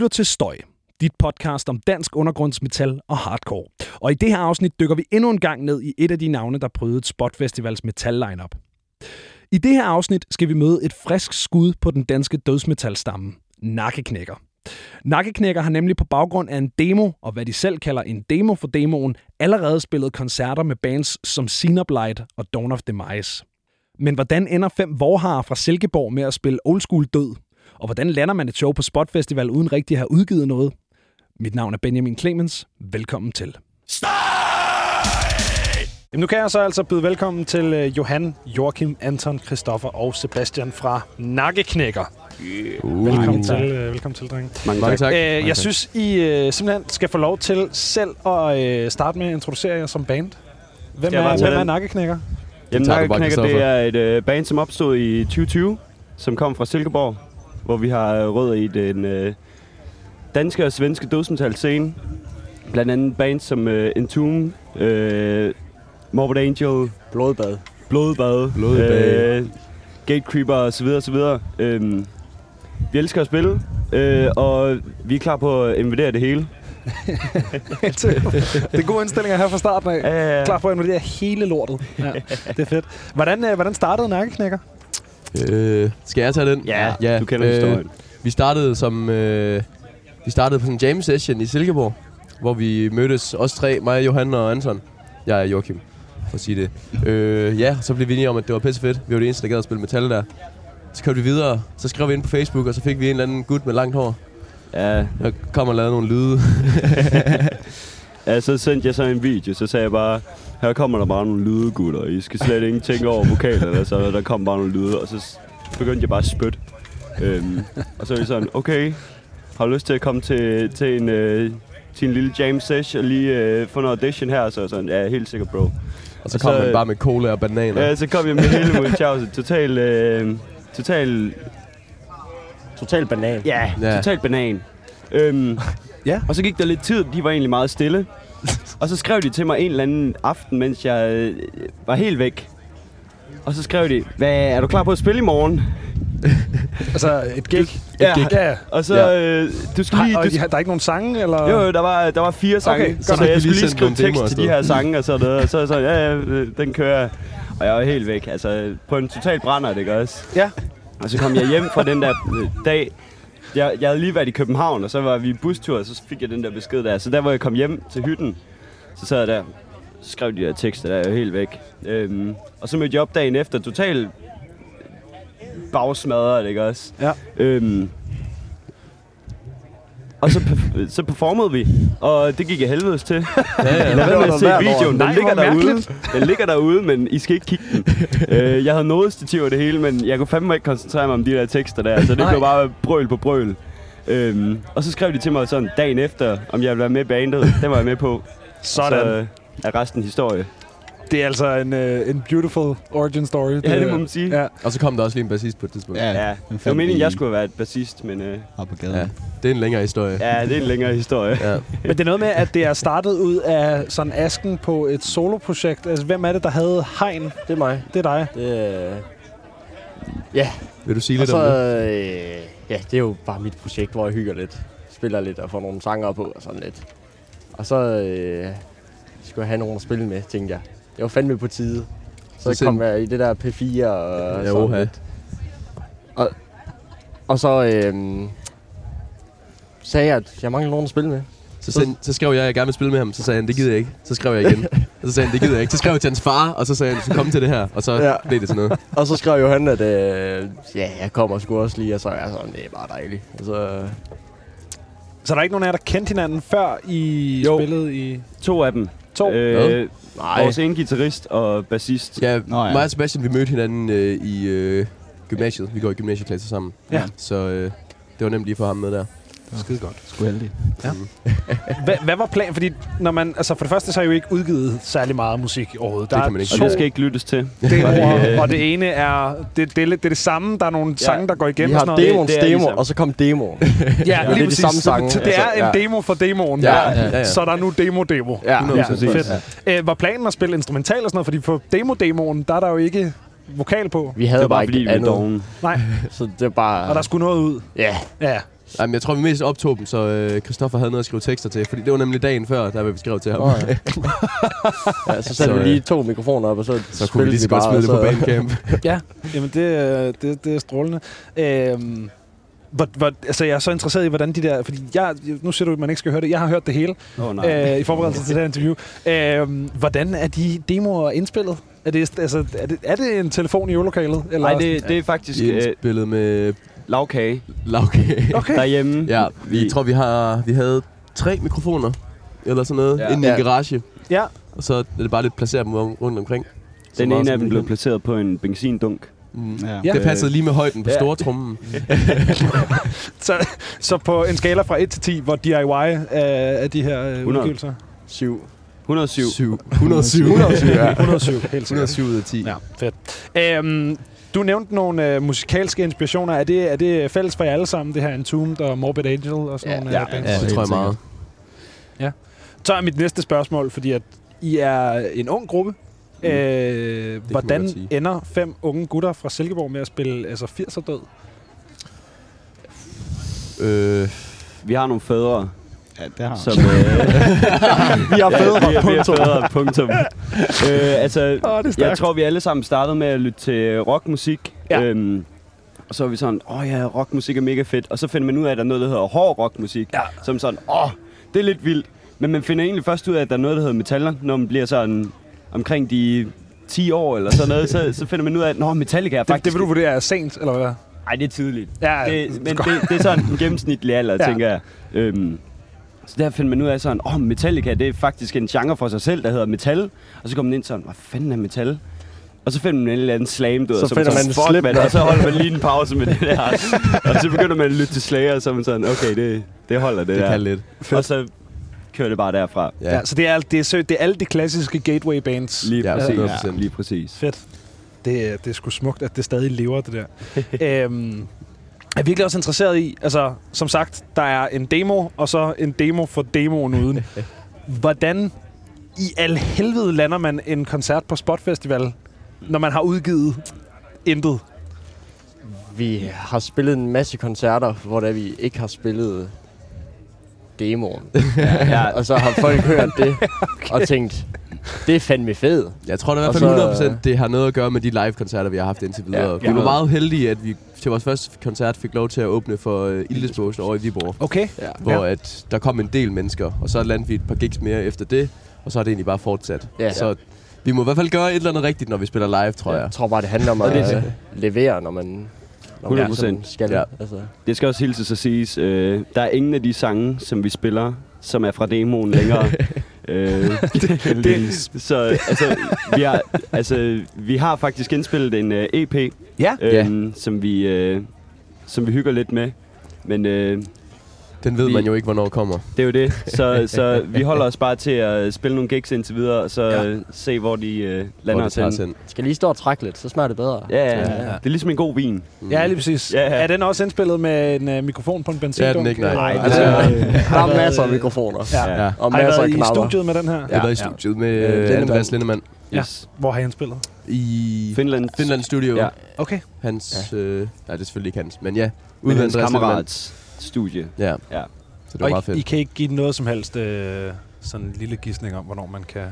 lytter til Støj, dit podcast om dansk undergrundsmetal og hardcore. Og i det her afsnit dykker vi endnu en gang ned i et af de navne, der prøvede Spot Festivals metal lineup. I det her afsnit skal vi møde et frisk skud på den danske dødsmetalstamme, Nakkeknækker. Nakkeknækker har nemlig på baggrund af en demo, og hvad de selv kalder en demo for demoen, allerede spillet koncerter med bands som Blight og Dawn of Demise. Men hvordan ender fem vorharer fra Silkeborg med at spille oldschool død? Og hvordan lander man et show på Spot Festival uden rigtig at have udgivet noget? Mit navn er Benjamin Clemens. Velkommen til. Jamen, nu kan jeg så altså byde velkommen til uh, Johan, Joachim, Anton, Christoffer og Sebastian fra Nakkeknækker. Uh, velkommen, til, uh, velkommen til, drenge. Mange, Mange tak. Uh, jeg synes, I uh, simpelthen skal få lov til selv at uh, starte med at introducere jer som band. Hvem er, hvem er Nakkeknækker? Jamen, Nakkeknækker, det er et uh, band, som opstod i 2020, som kom fra Silkeborg, hvor vi har rødder i den uh, danske og svenske dødsmetal scene. Blandt andet bands som uh, Entomb, uh, Morbid Angel, Blodbad, Blodbad, Blodbad. Uh, Gatecreeper osv. osv. Uh, vi elsker at spille, uh, og vi er klar på at invadere det hele. det er gode indstillinger her fra starten af. Ja, ja, ja. Klar på at invadere hele lortet. Ja, det er fedt. Hvordan, uh, hvordan startede Nakkeknækker? Øh, skal jeg tage den? Ja, ja du kender øh, historien. Vi startede som... Øh, vi startede på en jam session i Silkeborg, hvor vi mødtes, os tre, mig, Johan og Anton. Jeg er Joachim, for at sige det. Øh, ja, så blev vi enige om, at det var pisse fedt. Vi var det eneste, der gad at spille metal der. Så kørte vi videre, så skrev vi ind på Facebook, og så fik vi en eller anden gut med langt hår. Ja. Jeg kom og lavede nogle lyde. ja, så sendte jeg så en video, så sagde jeg bare, her kommer der bare nogle lyde, gutter. I skal slet ikke tænke over vokalerne, så der kom bare nogle lyde, og så begyndte jeg bare at spytte. Øhm, og så er vi sådan, okay, har du lyst til at komme til, til en, øh, til en lille jam session og lige øh, få en audition her? Så sådan, ja, helt sikkert, bro. Og så og kom så, man bare med cola og bananer. Ja, så kom jeg med hele Mulchausen. Total, øh, total... Total banan. Ja, ja. total banan. Øhm, ja. Og så gik der lidt tid, de var egentlig meget stille. Og så skrev de til mig en eller anden aften, mens jeg øh, var helt væk. Og så skrev de, Hvad, er du klar på at spille i morgen? altså et gig? Ja. Et gig. ja. Og så, ja. øh, du skal lige... Du, der er ikke nogen sange, eller? Jo, der var, der var fire sange. Okay, så, så jeg skulle lige skrive tekst til de her sange og sådan noget. Og så så ja, ja, den kører. Og jeg var helt væk. Altså, på en total brænder, det også? Ja. Og så kom jeg hjem fra den der øh, dag. Jeg, jeg havde lige været i København, og så var vi i bustur, og så fik jeg den der besked der. Så der, hvor jeg kom hjem til hytten, så sad jeg der, så skrev de der tekster, der er jo helt væk. Øhm, og så mødte jeg op dagen efter, totalt bagsmadret, ikke også? Ja. Øhm, og så, så performede vi, og det gik jeg helvedes til. Ja, ja. Lad være med at se videoen. Den Nej, ligger derude. Den ligger derude, men I skal ikke kigge den. uh, jeg havde noget stativ det hele, men jeg kunne fandme ikke koncentrere mig om de der tekster der. Så det Nej. blev bare brøl på brøl. Um, og så skrev de til mig sådan dagen efter, om jeg ville være med i bandet. Den var jeg med på. Sådan. Og så er resten historie. Det er altså en, uh, en beautiful origin story. Ja, det, det må man sige. Ja. Og så kom der også lige en bassist på et tidspunkt. Ja, ja. det var meningen, jeg skulle have været bassist, men... Uh, på gaden. Ja. Det er en længere historie. Ja, det er en længere historie. ja. Men det er noget med, at det er startet ud af sådan asken på et soloprojekt. Altså, hvem er det, der havde Hegn? Det er mig. Det er dig. Det er... Ja. Vil du sige lidt så, om det? Øh, ja, det er jo bare mit projekt, hvor jeg hygger lidt. Spiller lidt og får nogle sanger på og sådan lidt. Og så øh, skulle jeg have nogen at spille med, tænkte jeg det var fandme på tide. Så, så kom jeg i det der P4 og ja, sådan lidt. Og, og så øhm, sagde jeg, at jeg mangler nogen at spille med. Så, så, så skrev jeg, at jeg gerne vil spille med ham. Så sagde han, det gider jeg ikke. Så skrev jeg igen. og så sagde han, det gider jeg ikke. Så skrev jeg til hans far, og så sagde han, du komme til det her. Og så ja. blev det sådan noget. og så skrev jo han, at øh, ja, jeg kommer sgu også lige. Og så er jeg sådan, det er bare dejligt. Og så, så der er ikke nogen af jer, der kendte hinanden før I jo. spillede i... To af dem. To? Øh, Nej. Vores ene guitarist og bassist. Ja, Nå, ja, mig og Sebastian, vi mødte hinanden øh, i øh, gymnasiet. Vi går i gymnasieklasse sammen. Ja. Så øh, det var nemt lige for ham med der. Skide godt. Sgu heldig. Ja. Hvad, hvad var planen? Fordi når man, altså for det første så har jeg jo ikke udgivet særlig meget musik overhovedet. Der det kan man ikke. Og det skal ikke lyttes til. Det, og, og det ene er, det, det, det, er det samme. Der er nogle ja. sange, der går igennem. Vi har demoens demo, ligesom. og så kom demoen. ja, ja, lige det er de samme sange. Så det er en demo for demoen. Ja, ja, ja, ja. Så der er nu demo-demo. Ja, ja, fedt. Ja. Æ, var planen at spille instrumental og sådan noget? Fordi på demo-demoen, der er der jo ikke vokal på. Vi havde bare, bare ikke andet. Nej. Så det er bare... Og der skulle noget ud. Ja. Ja. Jamen, jeg tror, vi mest optog dem, så øh, Christoffer havde noget at skrive tekster til. Fordi det var nemlig dagen før, der vi skrev til ham. Åh, ja. ja, så satte vi lige øh, to mikrofoner op, og så, Så kunne vi lige så godt bare, smide det på Bandcamp. Ja, jamen det, er- det, det er strålende. Øhm, hvor, hvor, altså jeg er så interesseret i, hvordan de der... Fordi jeg, nu siger du, at man ikke skal høre det. Jeg har hørt det hele Åh, nej. øh, i forberedelse til det her interview. Øhm, hvordan er de demoer indspillet? Er det, altså, er, det, er det en telefon i øvelokalet? Eller Nej, det, det er faktisk øh, Indspillet med lavkage lavkage. Okay. derhjemme. Ja, vi tror, vi har vi havde tre mikrofoner, eller sådan noget, Ja. ja. inde i Ja. en garage. Ja. Og så er det bare lidt placeret dem rundt omkring. Den ene af dem blev placeret på en benzindunk. Mm. Ja. Ja. Det passede lige med højden på Ja. stortrummen. Så, så på en skala fra 1 til 10, hvor DIY er, er de her øh, 100. udgivelser? Syv. 107. 7. 107. 107, ja. 107, helt sikkert. 107 ud af 10. Ja, fedt. Øhm, du nævnte nogle øh, musikalske inspirationer. Er det, er det fælles for jer alle sammen, det her Entombed og Morbid Angel og sådan Ja, nogle ja, øh, bands? Ja, det tror jeg meget. Så er mit næste spørgsmål, fordi at I er en ung gruppe. Mm. Øh, hvordan ender fem unge gutter fra Silkeborg med at spille altså 80'er død? Øh, Vi har nogle fædre, Ja, det har som... Øh, Vi har fædre, vi, vi punktum. fædre, punktum. øh, altså, det er jeg tror, vi alle sammen startede med at lytte til rockmusik. Ja. Øhm, og så var vi sådan, åh ja, rockmusik er mega fedt. Og så finder man ud af, at der er noget, der hedder hård rockmusik. Ja. Som sådan, åh, det er lidt vildt. Men man finder egentlig først ud af, at der er noget, der hedder metaller, når man bliver sådan omkring de 10 år eller sådan noget. så, så finder man ud af, at Nå, Metallica er Det, faktisk... det vil du vurdere er sent, eller hvad? Ej, det er tidligt. Ja, Det, men det, det er sådan en gennemsnitlig alder, Ja. ja. tænker jeg. Øhm, så der finder man ud af sådan, åh, oh, Metallica, det er faktisk en genre for sig selv, der hedder metal. Og så kommer man ind sådan, hvad fanden er metal? Og så finder man en eller anden slam, du ved, Så som finder man fuck, Slipknot. mand, og så holder man lige en pause med det der. og så begynder man at lytte til Slayer, og så er man sådan, okay, det, det holder det, det der. kan lidt. Og så kører det bare derfra. Ja. ja, så det er, det, er, det er alle de klassiske gateway bands. Lige Ja, præcis. 100%. Ja, lige præcis. Fedt. Det, er- det er sgu smukt, at det stadig lever, det der. øhm, er virkelig også interesseret i, altså som sagt, der er en demo, og så en demo for demoen uden. Hvordan i al helvede lander man en koncert på Spot Festival, når man har udgivet intet? Vi har spillet en masse koncerter, hvor der vi ikke har spillet demoen. Ja, Og så har folk hørt det og tænkt, det er fandme fedt. Jeg tror da i hvert fald så- 100% det har noget at gøre med de live-koncerter, vi har haft indtil videre. Ja, vi ja. var meget heldige, at vi til vores første koncert fik lov til at åbne for uh, Ildesbåsen over i Viborg. Okay. Ja. Hvor at der kom en del mennesker, og så landte vi et par gigs mere efter det, og så er det egentlig bare fortsat. Ja. Så vi må i hvert fald gøre et eller andet rigtigt, når vi spiller live, tror jeg. Jeg tror bare, det handler om det at øh, levere, når man, når man 100%. sådan skal. Ja. Altså. Det skal også hilses at siges, øh, der er ingen af de sange, som vi spiller, som er fra demoen længere. øh, det, så altså vi, har, altså, vi har faktisk indspillet en øh, EP, Ja. øh, som, vi, øh, som vi hygger lidt med. Men øh, Den ved Vi- man jo ikke, hvornår kommer. det er jo det. Så, så vi holder os bare til at spille nogle gigs indtil videre, og så Ja. ja. se, hvor de øh, Hvor lander det os hen. Skal lige stå og trække lidt, så smager det bedre. Ja, ja, Ja, ja. ja. Det er ligesom en god vin. Ja, lige præcis. Ja, ja. Er den også indspillet med en uh, mikrofon på en benzindunk? Det er den ikke, nej. Nej, det Altså, er- øh, Der har er været, masser af øh, mikrofoner. Ja. Ja. Og Har I masser af været i knapper. studiet med den her? Jeg har været i studiet med Øh, øh, Lindemann. Andreas Lindemann Ja. Yes. Hvor har I spillet? I Finland. Finland Studio. Ja. Okay. Hans, øh, nej, det er selvfølgelig ikke hans, men ja. Ved hans kammerats studie. Ja, Ja. så det var Og meget I, fedt. I kan ikke give noget som helst øh, sådan en lille gidsning om, hvornår man kan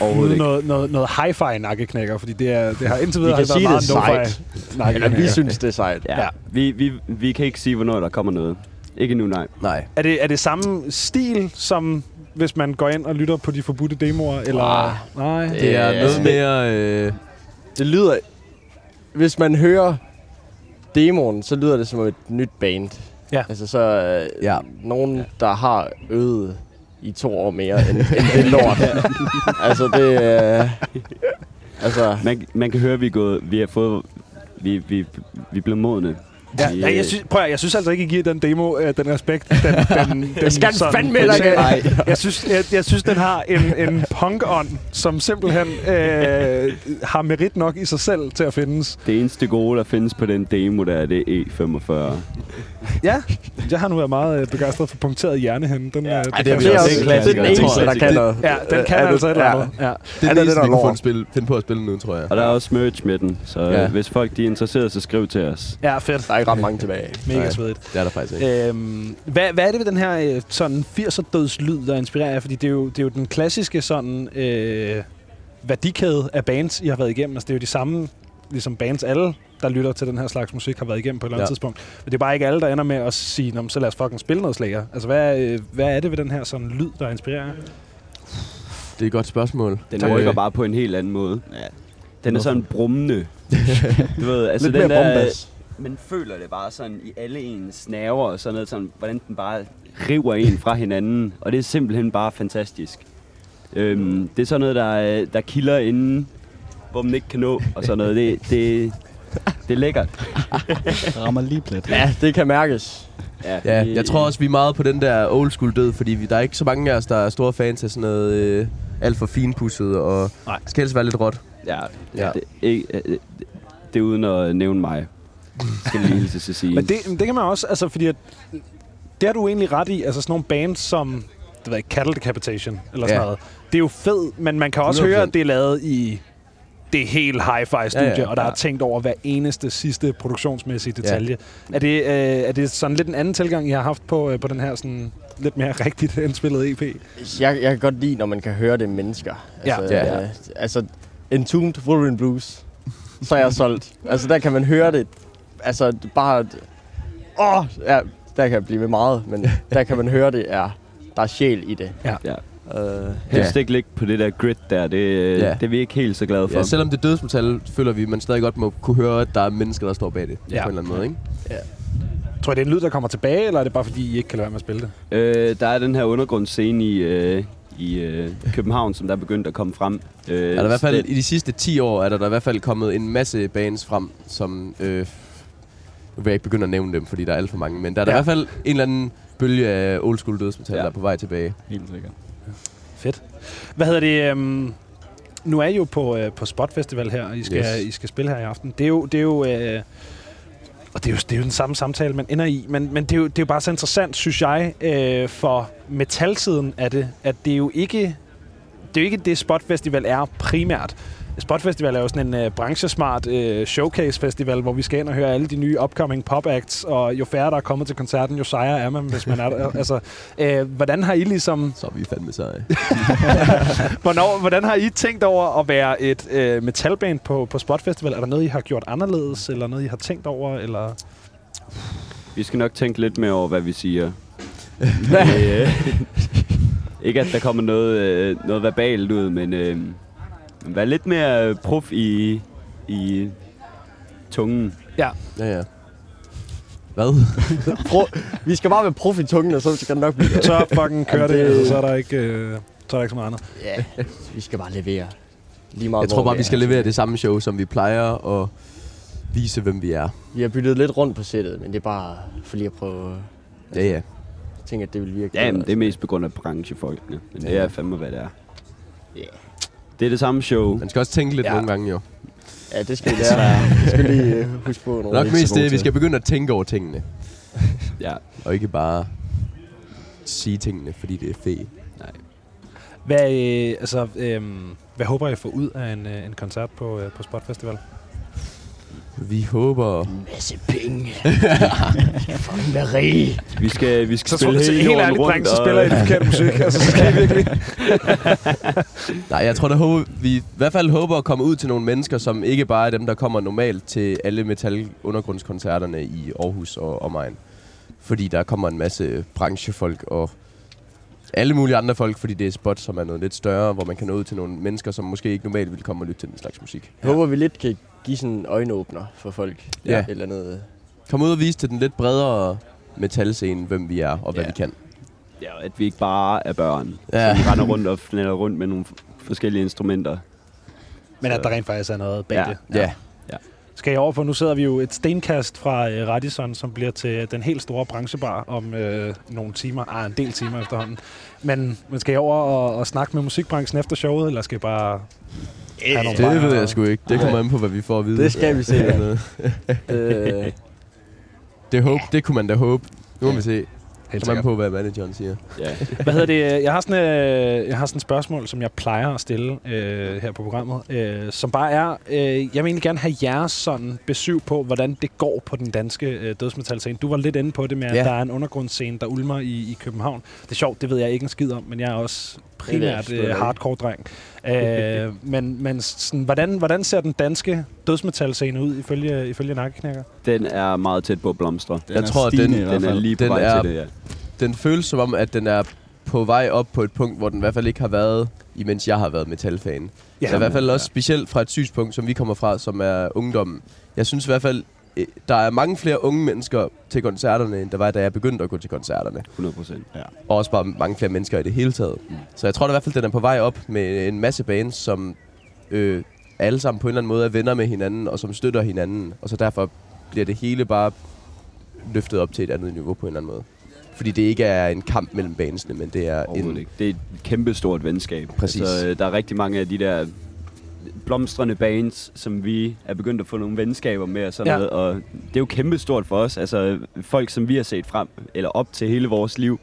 Overhovedet flyde ikke. noget, noget, noget hi-fi nakkeknækker, fordi det, er, det har indtil Vi videre kan været meget det er no-fi nakkeknækker. vi synes, det er sejt. Ja. Ja. ja. Vi, vi, vi kan ikke sige, hvornår der kommer noget. Ikke nu, nej. Nej. Er det, er det samme stil, som hvis man går ind og lytter på de forbudte demoer? Eller? Ah, Nej. Det er noget altså, mere... Øh, Det lyder... Hvis man hører demoen, så lyder det som et nyt band. Ja. Altså så øh, Ja. nogen, der har øvet i to år mere end, end det lort. altså det... Øh, altså, Man, man kan høre, at vi er, gået, vi har fået... Vi, vi, vi er blevet modne. Ja, Vi, ja, jeg, synes, prøv at, jeg synes altså ikke, I giver den demo øh, den respekt. Den, den, den, skal den sådan fandme heller ikke. fortjener. Jeg synes, jeg, jeg synes, den har en, en punk-ånd, som simpelthen øh, har merit nok i sig selv til at findes. Det eneste gode, der findes på den demo, der er det E E45. Ja, jeg har nu været meget øh, begejstret for punkteret hjernehænde. Den, ja. øh, Ej, det det er også. også- Det er den eneste, der kan noget. Ja, den kan Er det- altså et eller andet. Ja. det er det der kunne lort? finde, spille, finde på at spille nu, tror jeg. Og der er også merch med den, så ja. hvis folk de er interesseret, så skriv til os. ja, fedt. Er ikke ret mange tilbage. Mega svedigt. Det er der faktisk ikke. Øhm, hvad, hvad er det ved den her øh, sådan 80'er dødslyd, der inspirerer jer? Fordi det er jo, det er jo den klassiske sådan øh, værdikæde af bands, I har været igennem. Altså, det er jo de samme ligesom bands, alle, der lytter til den her slags musik, har været igennem på et eller andet Ja. tidspunkt. Men det er bare ikke alle, der ender med at sige, "Nå, men så lad os fucking spille noget slager. Altså, hvad, øh, hvad er det ved den her sådan lyd, der inspirerer jer? Det er et godt spørgsmål. Den Øh, rykker bare på en helt anden måde. Ja. Den er sådan brummende. du ved, altså Lidt den mere der. Man føler det bare sådan i alle ens nerver og sådan noget, sådan, hvordan den bare river en fra hinanden. Og det er simpelthen bare fantastisk. Øhm, det er sådan noget, der, der kilder inden, hvor man ikke kan nå, og sådan noget. Det, det, det er lækkert. Rammer lige plet. Ja, det kan mærkes. Ja, det- jeg tror også, vi er meget på den der old school død, fordi vi, der er ikke så mange af os, der er store fans af sådan noget øh, alt for finpudset, og Nej. skal helst være lidt råt. Ja, Ja. ja. Det, ikke, øh, det, det er uden at nævne mig. Skal lige hilse til at sige. Men det, men det kan man også, altså fordi at, det har du egentlig ret i, altså sådan nogle bands som, det ved ikke, Cattle Decapitation, eller sådan Ja. noget. Det er jo fedt, men man kan også 100%. høre, at det er lavet i det helt hi-fi studie, Ja, ja, og der ja. er tænkt over hver eneste sidste produktionsmæssige detalje. Er, det, øh, er det sådan lidt en anden tilgang, I har haft på, øh, på den her sådan lidt mere rigtigt indspillede EP? Jeg, jeg kan godt lide, når man kan høre det mennesker. Ja. Altså, Ja. øh, altså Entombed Wolverine Blues, så er jeg solgt. Altså, der kan man høre det. Altså, bare... Åh, ja, der kan jeg blive med meget, men der kan man høre det, er, der er sjæl i det. Ja. Øh, Helst ikke ligge på det der grid der. Det, øh, Ja. det er vi ikke helt så glade for. Ja, selvom det er dødsmetal, føler vi, man stadig godt må kunne høre, at der er mennesker, der står bag det. Ja. På en eller anden måde, ikke? Tror I, det er en lyd, der kommer tilbage, eller er det bare fordi, I ikke kan lade være med at spille det? Øh, der er den her undergrundsscene i, øh, i øh, København, som der er begyndt at komme frem. Øh, Er der i hvert fald, det- i de sidste 10 år, er der, der i hvert fald kommet en masse bands frem, som... Øh, nu vil jeg ikke begynde at nævne dem, fordi der er alt for mange, men der er der Ja. i hvert fald en eller anden bølge af old school dødsmetal, Ja. der er på vej tilbage. Helt sikkert. Fedt. Hvad hedder det? Øhm, nu er I jo på, øh, på Spot Festival her, og I skal, Yes. I skal spille her i aften. Det er jo... Det er jo øh, og det er, jo, det er jo den samme samtale, man ender i. Men, men det, er jo, det er jo bare så interessant, synes jeg, øh, for metalsiden af det, at det er jo ikke det, er jo ikke det Spot Festival er primært. Spot Festival er jo sådan en uh, branchesmart uh, showcase festival, hvor vi skal ind og høre alle de nye upcoming pop acts, og jo færre der er kommet til koncerten, jo sejere er man, hvis man er der. altså, uh, hvordan har I ligesom Så er vi fandme seje. Hvornår, hvordan har I tænkt over at være et øh, metalband på, på Spot Festival? Er der noget, I har gjort anderledes, eller noget, I har tænkt over? Eller? Vi skal nok tænke lidt mere over, hvad vi siger. øh, ikke at der kommer noget, øh, noget verbalt ud, men øh, vær lidt mere prof i, i tungen. Ja. Ja, ja. Hvad? pro- vi skal bare være prof i tungen, og så skal det nok blive. Så fucking kører Jamen, det, det- altså, så er der ikke, øh, så er der ikke så meget andet. Ja, vi skal bare levere. Lige meget, Jeg tror bare, vi er. skal levere det samme show, som vi plejer, og vise, hvem vi er. Vi har byttet lidt rundt på sættet, men det er bare for lige at prøve... Ja, ja. Jeg tænker, at det vil virke. Ja, men det er mest på grund af branchefolkene. Men det Ja. er fandme, hvad det er. Ja. Det er det samme show. Man skal også tænke lidt Ja. nogle gange, jo. Ja, det skal vi lære. Vi skal lige øh, huske på nogle Nok mest det, vi skal begynde at tænke over tingene. Ja. Og ikke bare sige tingene, fordi det er fedt. Hvad, øh, altså, øh, hvad håber I får ud af en, øh, en koncert på, øh, på Spot Festival? Vi håber... masse penge. Fucking være rige. Vi skal, vi skal Så, spille hele helt ærligt, rundt. dreng, så og- spiller I det forkerte musik. Altså, så skal I virkelig... Nej, jeg tror, der håber, vi i hvert fald håber at komme ud til nogle mennesker, som ikke bare er dem, der kommer normalt til alle metal-undergrundskoncerterne i Aarhus og omegn. Fordi der kommer en masse branchefolk og alle mulige andre folk, fordi det er et spot, som er noget lidt større, hvor man kan nå ud til nogle mennesker, som måske ikke normalt ville komme og lytte til den slags musik. Jeg håber, vi lidt kan give sådan en øjenåbner for folk. Ja. Et eller andet. Kom ud og vise til den lidt bredere metalscene, hvem vi er og hvad Ja. vi kan. Ja, at vi ikke bare er børn, Ja. ja. som render rundt og fnaller rundt med nogle forskellige instrumenter. Men at der rent faktisk er noget bag Ja. det. Ja. Skal jeg over på, nu sidder vi jo et stenkast fra øh, Radisson, som bliver til den helt store branchebar om øh, nogle timer. Ah, en del timer efterhånden. Men, men skal jeg over og, og snakke med musikbranchen efter showet, eller skal jeg bare... have nogle Det ved jeg sgu ikke. Det kommer an på, hvad vi får at vide. Det skal vi se. Ja. Øh, Det, håb, det kunne man da håbe. Nu må vi se. Helt Kommer an på, hvad manageren siger. Ja. Hvad hedder det? Jeg har sådan, øh, jeg har sådan et spørgsmål, som jeg plejer at stille øh, her på programmet, øh, som bare er, øh, jeg vil egentlig gerne have jeres sådan besøg på, hvordan det går på den danske øh, dødsmetalscene. Du var lidt inde på det med, at Ja. der er en undergrundsscene, der ulmer i, i København. Det er sjovt, det ved jeg ikke en skid om, men jeg er også primært øh, hardcore-dreng. Øh, men men sådan, hvordan, hvordan ser den danske dødsmetalscene ud ifølge, ifølge nakkeknækker? Den er meget tæt på at blomstre. Den Jeg tror, stigende den- Den er lige på Den vej er- til det, ja. Den føles som om, at den er på vej op på et punkt, hvor den i hvert fald ikke har været, imens jeg har været metalfan. Ja, så i hvert fald også specielt fra et synspunkt, som vi kommer fra, som er ungdommen. Jeg synes i hvert fald, der er mange flere unge mennesker til koncerterne, end der var, da jeg begyndte at gå til koncerterne. 100 procent. Og også bare mange flere mennesker i det hele taget. Mm. Så jeg tror da i hvert fald, den er på vej op med en masse bands, som øh, alle sammen på en eller anden måde er venner med hinanden, og som støtter hinanden. Og så derfor bliver det hele bare løftet op til et andet niveau på en eller anden måde. Fordi det ikke er en kamp mellem bandsene, men det er en... Ikke. Det er et kæmpe stort venskab. Præcis. Altså, øh, der er rigtig mange af de der blomstrende bands, som vi er begyndt at få nogle venskaber med og sådan Ja. noget. Og det er jo kæmpe stort for os. Altså folk, som vi har set frem, eller op til hele vores liv.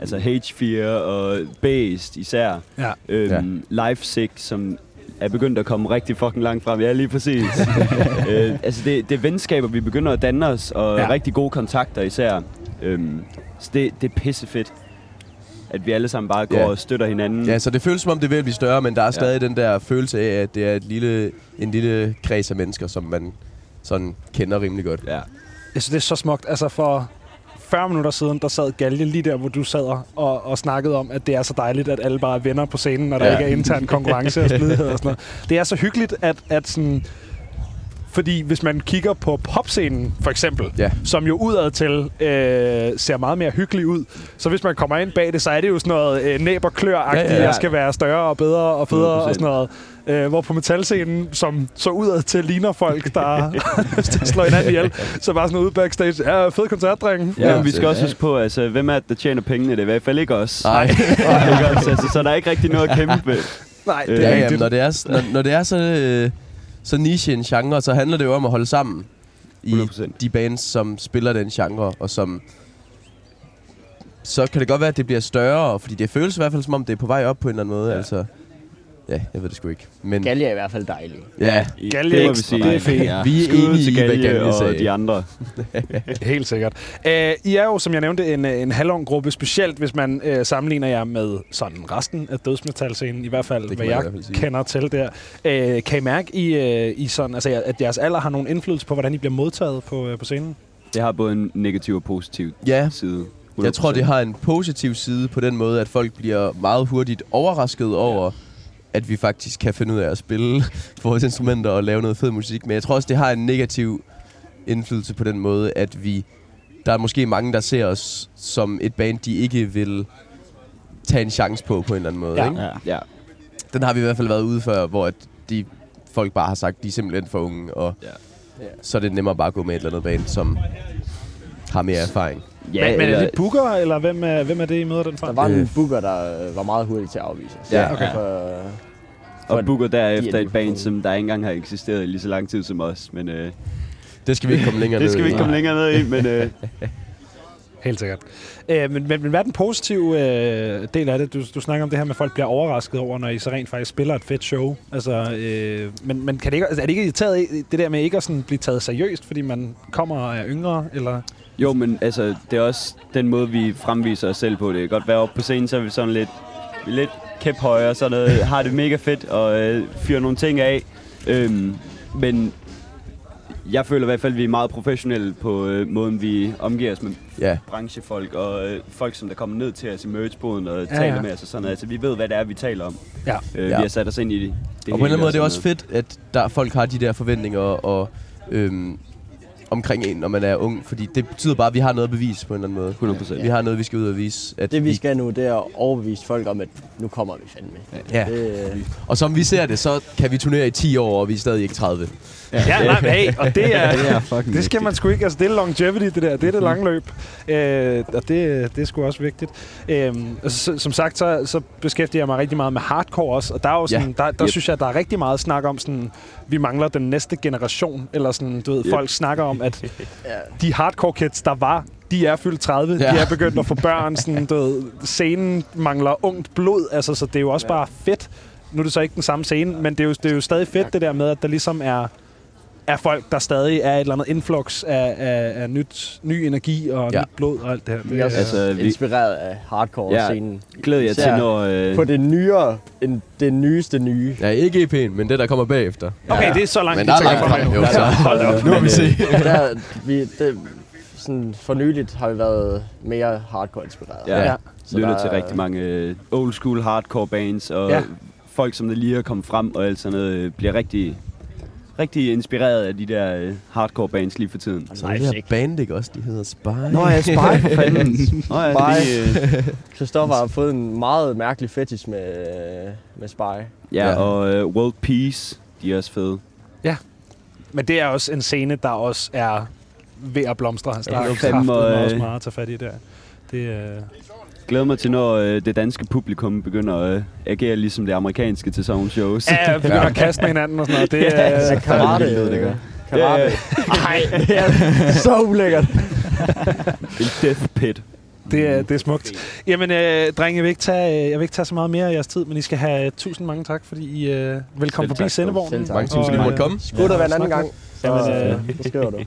Altså H4 og Based især. Ja. Øhm, ja. Life Sick, som er begyndt at komme rigtig fucking langt frem. Ja, lige præcis. øh, altså det, det er venskaber, vi begynder at danne os, og ja. rigtig gode kontakter især. Øhm, så det, det er pissefedt, at vi alle sammen bare går Ja. og støtter hinanden. Ja, så det føles som om, det ved at blive større, men der er Ja. stadig den der følelse af, at det er et lille, en lille kreds af mennesker, som man sådan kender rimelig godt. ja. Jeg synes, det er så smukt. Altså for 40 minutter siden, der sad Galje lige der, hvor du sad og, og snakkede om, at det er så dejligt, at alle bare er venner på scenen, når der Ja. ikke er intern konkurrence og splidighed og sådan noget. Det er så hyggeligt, at, at sådan... Fordi hvis man kigger på popscenen, for eksempel, Ja. som jo udad til øh, ser meget mere hyggelig ud, så hvis man kommer ind bag det, så er det jo sådan noget øh, næb og klør Ja, ja, ja, jeg skal være større og bedre og federe og 100%. sådan noget. Øh, hvor på metalscenen, som så udad til ligner folk, der, der slår hinanden ihjel, så bare sådan ude backstage, ja, fed koncert, drenge. Ja, Ja. men vi skal også huske på, altså, hvem er det, der tjener pengene? Det er i hvert fald ikke os. Nej. Ikke os, altså, så der er ikke rigtig noget at kæmpe. Nej, det Øh, er Ja, ja, ja, rigtigt. når det er, når, når det er så, øh, så niche en genre, så handler det jo om at holde sammen i 100%. de bands, som spiller den genre, og som... Så kan det godt være, at det bliver større, fordi det føles i hvert fald som om, det er på vej op på en eller anden måde. Ja. Altså, ja, jeg ved det sgu ikke. Men Galje er i hvert fald dejlig. ja, Galje det må vi sige. det er fedt. Ja. vi er Skud enige til i, hvad Galje Galje og sagde. de andre. Helt sikkert. Uh, I er jo, som jeg nævnte, en, en halvung gruppe, specielt hvis man uh, sammenligner jer med sådan resten af dødsmetalscenen, i hvert fald, hvad jeg fald sige. kender til der. Uh, kan I mærke, I, uh, I sådan, altså, at jeres alder har nogen indflydelse på, hvordan I bliver modtaget på, uh, på scenen? Det har både en negativ og positiv Ja, side. jeg tror, 100%. det har en positiv side på den måde, at folk bliver meget hurtigt overrasket over, at vi faktisk kan finde ud af at spille vores instrumenter og lave noget fed musik. Men jeg tror også, det har en negativ indflydelse på den måde, at vi... Der er måske mange, der ser os som et band, de ikke vil tage en chance på, på en eller anden måde. Ja. Ikke? Ja. Ja, Den har vi i hvert fald været ude før, hvor at de folk bare har sagt, de er simpelthen for unge, og Ja. Ja. så er det nemmere bare at gå med et eller andet band, som har mere erfaring. Ja men, men er det booker, eller hvem er, hvem er det, I møder den fra? Der var en Øh. booker, der øh, var meget hurtig til at afvise os. Ja, okay. For, og booker de derefter er et band, som der ikke engang har eksisteret i lige så lang tid som os. Men øh, Det skal vi ikke komme længere det skal ned vi i. ikke komme længere ned i, men øh, Helt sikkert. Øh, men, men, men hvad er den positive øh, del af det? Du, du snakker om det her med, at folk bliver overrasket over, når I så rent faktisk spiller et fedt show. Altså, øh, men, men kan det ikke, altså, er det ikke irriteret i det der med ikke at sådan blive taget seriøst, fordi man kommer og er yngre? Eller? Jo, men altså, det er også den måde, vi fremviser os selv på. Det kan godt være oppe på scenen, så er vi sådan lidt, vi lidt kæp højere, så noget, har det mega fedt og øh, fyrer nogle ting af. Øhm, men jeg føler i hvert fald, at vi er meget professionelle på øh, måden, vi omgiver os med Ja, branchefolk og øh, folk, som der kommer ned til os i merchboden og Ja, taler ja. med os og sådan noget. Altså, vi ved, hvad det er, vi taler om. Ja. Øh, Ja. Vi har sat os ind i det. det og på en eller anden måde det er og også sådan fedt, at der folk har de der forventninger og øhm, omkring en, når man er ung. Fordi det betyder bare, at vi har noget at bevise på en eller anden måde. 100 procent. Vi har noget, vi skal ud og vise. At det vi skal nu, det er at overbevise folk om, at nu kommer vi fandme. Ja. Det, Og som vi ser det, så kan vi turnere i 10 år, og vi er stadig ikke 30. Ja, nej, men hey, og det er... Det er fucking Det skal man sgu ikke. Altså, det er longevity, det der. Det er det lange løb. Øh, og det, det er sgu også vigtigt. Øh, altså, som sagt, så, så beskæftiger jeg mig rigtig meget med hardcore også. Og der er jo sådan, der, der Yep. synes jeg, der er rigtig meget snak om sådan, vi mangler den næste generation. Eller sådan, du ved, Yep. folk snakker om, om, at Ja. de hardcore kids, der var, de er fyldt 30. Ja. Ja. De er begyndt at få børn. Sådan, du ved, scenen mangler ungt blod. Altså, så det er jo også ja. bare fedt. Nu er det så ikke den samme scene, men det er jo, det er jo stadig fedt, det der med, at der ligesom er, er folk, der stadig er et eller andet influx af, af, af nyt, ny energi og ja. Ja. nyt blod og alt det her. Vi er også Altså, vi- inspireret af hardcore-scenen. Glæder jeg til, når... Øh, På det nyere, en, det nyeste nye. Ja, ikke EP'en, men det, der kommer bagefter. Okay, det er så langt, Men der er langt frem jo, så Hold op. nu har vi se. der, vi, det, sådan for nyligt har vi været mere hardcore-inspireret. Ja. Ja. Der til rigtig mange øh, old school hardcore bands, og Ja. ja. folk, som der lige er kommet frem og alt sådan noget, øh, bliver rigtig, rigtig inspireret af de der øh, hardcore bands lige for tiden. Så det her band, ikke også? De hedder Spy. Nå ja, Spy for fanden. Nå ja, Spy. det, øh, Christoffer har fået en meget mærkelig fetish med, med Spy. ja, Ja. og øh, World Peace, de er også fede. Men det er også en scene, der også er ved at blomstre. Altså, der Ja, er fandme, kraftigt også øh, meget at tage fat i der. Det, øh, Glæder mig til, når øh, det danske publikum begynder at øh, agere ligesom det amerikanske til sådan shows. ja, begynder at kaste med hinanden og sådan noget. Det, øh, Ja, karate. vildt ud, det gør. Karate. Ej, Det er så ulækkert. En death pit. det, er, det er smukt. Jamen, øh, drenge, jeg vil, ikke tage, øh, jeg vil ikke tage så meget mere af jeres tid, men I skal have øh, tusind mange tak, fordi I øh, vil komme Selv forbi sendevognen. Selv tak. Mange tusind, fordi I måtte komme. Skulle der være en anden gang, så, Jamen, øh, øh, så skriver du.